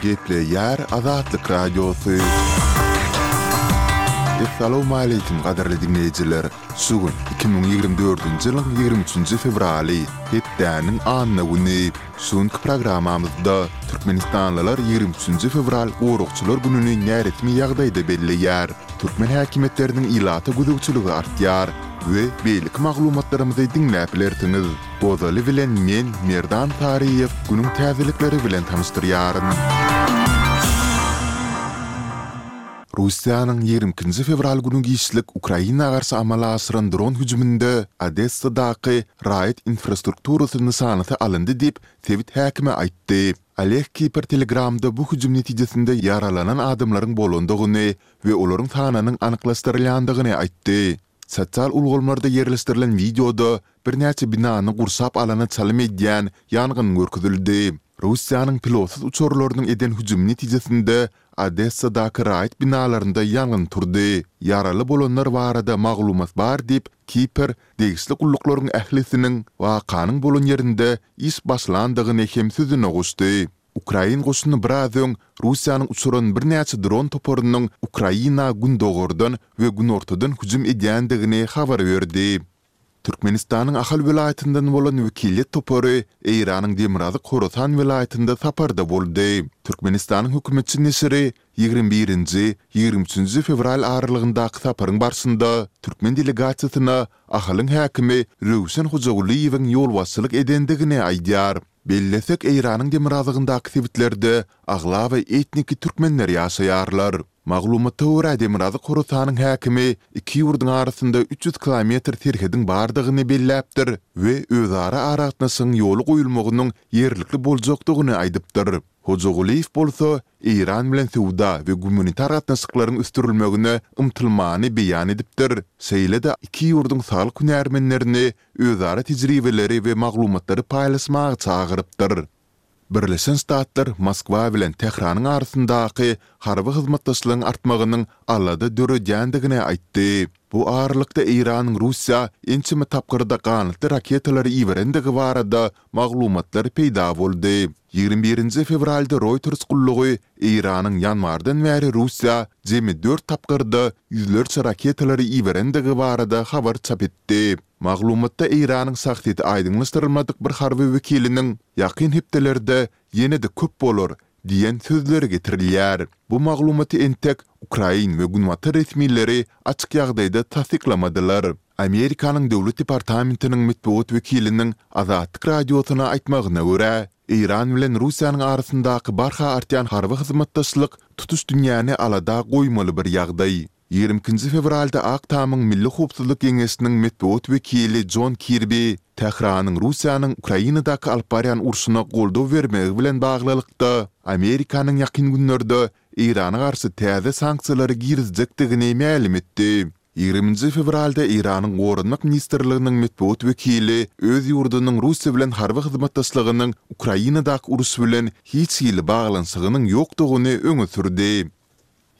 Gepleýär Azatlyk Radiosy. Assalamualeýkum gadyrly diňleýjiler. Şu gün 2024-nji ýylyň 23-nji fewraly, hepdäniň anna güni. Şu günki programmamyzda türkmenistanlylar 23-nji fewral Goragçylar gününi näresmi ýagdaýda belleýär. Türkmen häkimiýetleriniň ilata gözegçiligi artýar. we beýleki maglumatlarymyzy diňläp bilersiňiz. Gozaly bilen men Merdan Saryýew günüň täzelikleri bilen tanyşdyrýaryn. Russiýanyň ýigrimi ikinji fewral güni giçlik Ukraina garşy amala aşyran dron hüjüminde Odessadaky raýat infrastrukturasy nyşanasy alyndy diýip, sebit häkimi aýtdy. Oleg Kipr Telegramda bu hüjüm netijesinde ýaralanan adamlaryň bolandygyny we olaryň sanynyň anyklaşdyrylýandygyny aýtdy. Sosial ulgamlarda ýerleşdirilen wideoda birnäçe binany gurşap alana çalym edýän ýangyn görkezildi. Russiýanyň pilotsyz uçarlarynyň eden hüjümi netijesinde Odessadaky raýat binalarynda ýangyn turdy. Ýaraly bolanlar barada maglumat bar diýip, Kipr degişli gulluklaryň ählisiniň wakanyň bolan ýerinde iş başlandygyny hem sözüne goşdy. Ukrain goşuny biraz öň Russiýanyň uçuran birnäçe dron toparynyň Ukraina gündogardan we günortadan hüjüm edýändigini habar berdi. Türkmenistanyň Ahal welaýatyndan bolan wekiliýet topary Eýranyň demirgazyk Horasan welaýatynda saparda boldy. Türkmenistanyň hökümetçi neşiri Ýigrimi birinji, ýigrimi üçünji fewral aralygyndaky saparyň barşynda türkmen delegasiýasyna Ahalyň häkimi Röwşen Hojagulyýewiň ýolbaşçylyk edendigini aýdýar. Bellesek, Eýranyň demirgazygyndaky sebitlerde aglaba etniki türkmenler ýaşaýarlar. Maglumata görä, Demirgazyk Horasanyň häkimi iki ýurduň arasynda üç ýüz kilometr serhediň bardygyny belläpdir we özara aragatnaşygyň ýola goýulmagynyň ýerlikli boljakdygyny aýdypdyr. Hojagulyýew bolsa, Eýran bilen söwda we gumanitar gatnaşyklaryň ösdürilmegine ymtylmany beýan edipdir, şeýle-de iki ýurduň saglyk hünärmenlerini özara tejribeleri we maglumatlary paýlaşmaga çagyrypdyr. Birleşen Ştatlar Moskwa bilen Tähranyň arasyndaky harby hyzmatdaşlygyň artmagynyň alada döredýändigini aýtdy. Bu aralykda Eýranyň Russiýa ençeme tapgyrda ganatly raketalary iberendigi barada maglumatlar peýda boldy. Ýigrimi birinji fewralda Reuters gullugy Eýranyň ýanwardan bäri Russiýa jemi dört tapgyrda ýüzlerçe raketalary iberendigi barada habar çap etdi. Maglumatda Eýranyň şahsyýeti aýdyňlaşdyrylmadyk bir harby wekiliniň ýakyn hepdelerde ýene-de köp bolar diýen sözleri getirilýär. Bu maglumaty entek ukrain we günbatar resmileri açyk ýagdaýda tassyklamadylar. Amerikanyň Döwlet departamentiniň metbugat wekiliniň Azatlyk Radiosyna aýtmagyna görä, Eýran bilen Russiýanyň arasyndaky barha artýan harby hyzmatdaşlyk tutuş dünýäni alada goýmaly bir ýagdaý. Ýigrimi ikinji fewralda Ak tamyň Milli howpsuzlyk geňeşiniň metbugat wekili Jon Kirbi Tähranyň Russiýanyň Ukrainadaky alyp barýan urşuna goldaw bermegi bilen baglylykda, Amerikanyň ýakyn günlerde Eýrana garşy täze sanksiýalary girizjekdigini mälim etdi. Ýigriminji fewralda Eýranyň Goranmak ministrliginiň metbugat wekili öz ýurdunyň Russiýa bilen harby hyzmatdaşlygynyň Ukrainadaky uruş bilen hiç hili baglanyşygynyň ýokdugyny öňe sürdi.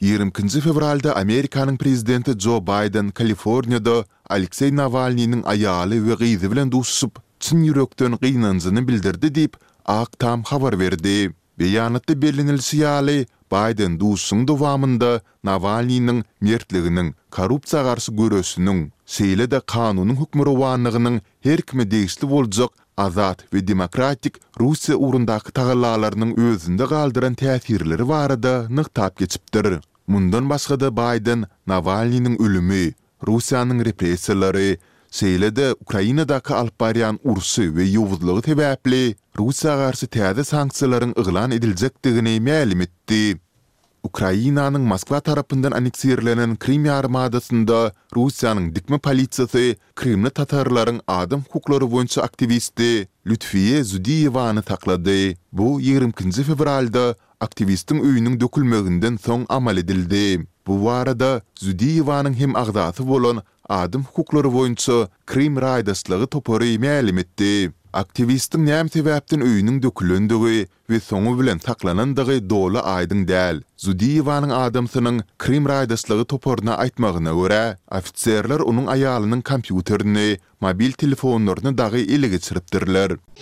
Ýigrimi ikinji fewralda Amerikanyň prezidenti Jo Baýden Kaliforniýada Alekseý Nawalnynyň aýaly we gyzy bilen duşuşyp, çyn ýürekden gynanjyny bildirdi diýip, Ak Tam habar berdi. Beýanatda bellenilişi ýaly, Baýden duşuşygyň dowamynda Nawalnynyň mertliginiň, korrupsiýa garşy göreşiniň, şeýle-de kanunyň hökmürowanlygynyň her kime degişli boljak azat we demokratik Russiýa ugrundaky tagallalarynyň özünde galdyran täsirleri barada nygtap geçipdir. Mundan başga-da Baýden Nawalnynyň ölümi, Russiýanyň repressiýalary, şeýle-de Ukrainadaky alyp barýan urşy we ýowuzlygy sebäpli Russiýa garşy täze sanksiýalaryň yglan ediljekdigini mälim etdi. Ukrainanyň Moskwa tarapyndan anneksirlenen Krym ýarym adasynda Russiýanyň dikme polisiýasy krymly tatarlaryň adam hukuklary boýunça aktiwisti Lýudfiýe Zudiýewany saklady. Bu ýigrimi ikinji fewralda aktiwistiň öýüniň dökülmeginden soň amal edildi. Bu barada Zudiýewanyň hem agzasy bolan Adam hukuklary boýunça Krym raýdaşlygy topary mälim etdi. Aktiwistiň näme sebäpden öýüniň dökülendigi we soňy bilen saklanandygy doly aýdyň däl. Zudiýewanyň adamsynyň Krym raýdaşlygy toparyna aýtmagyna görä, ofiserler onuň aýalynyň kompýuterini, mobil telefonlaryny dagy ele geçiripdirler.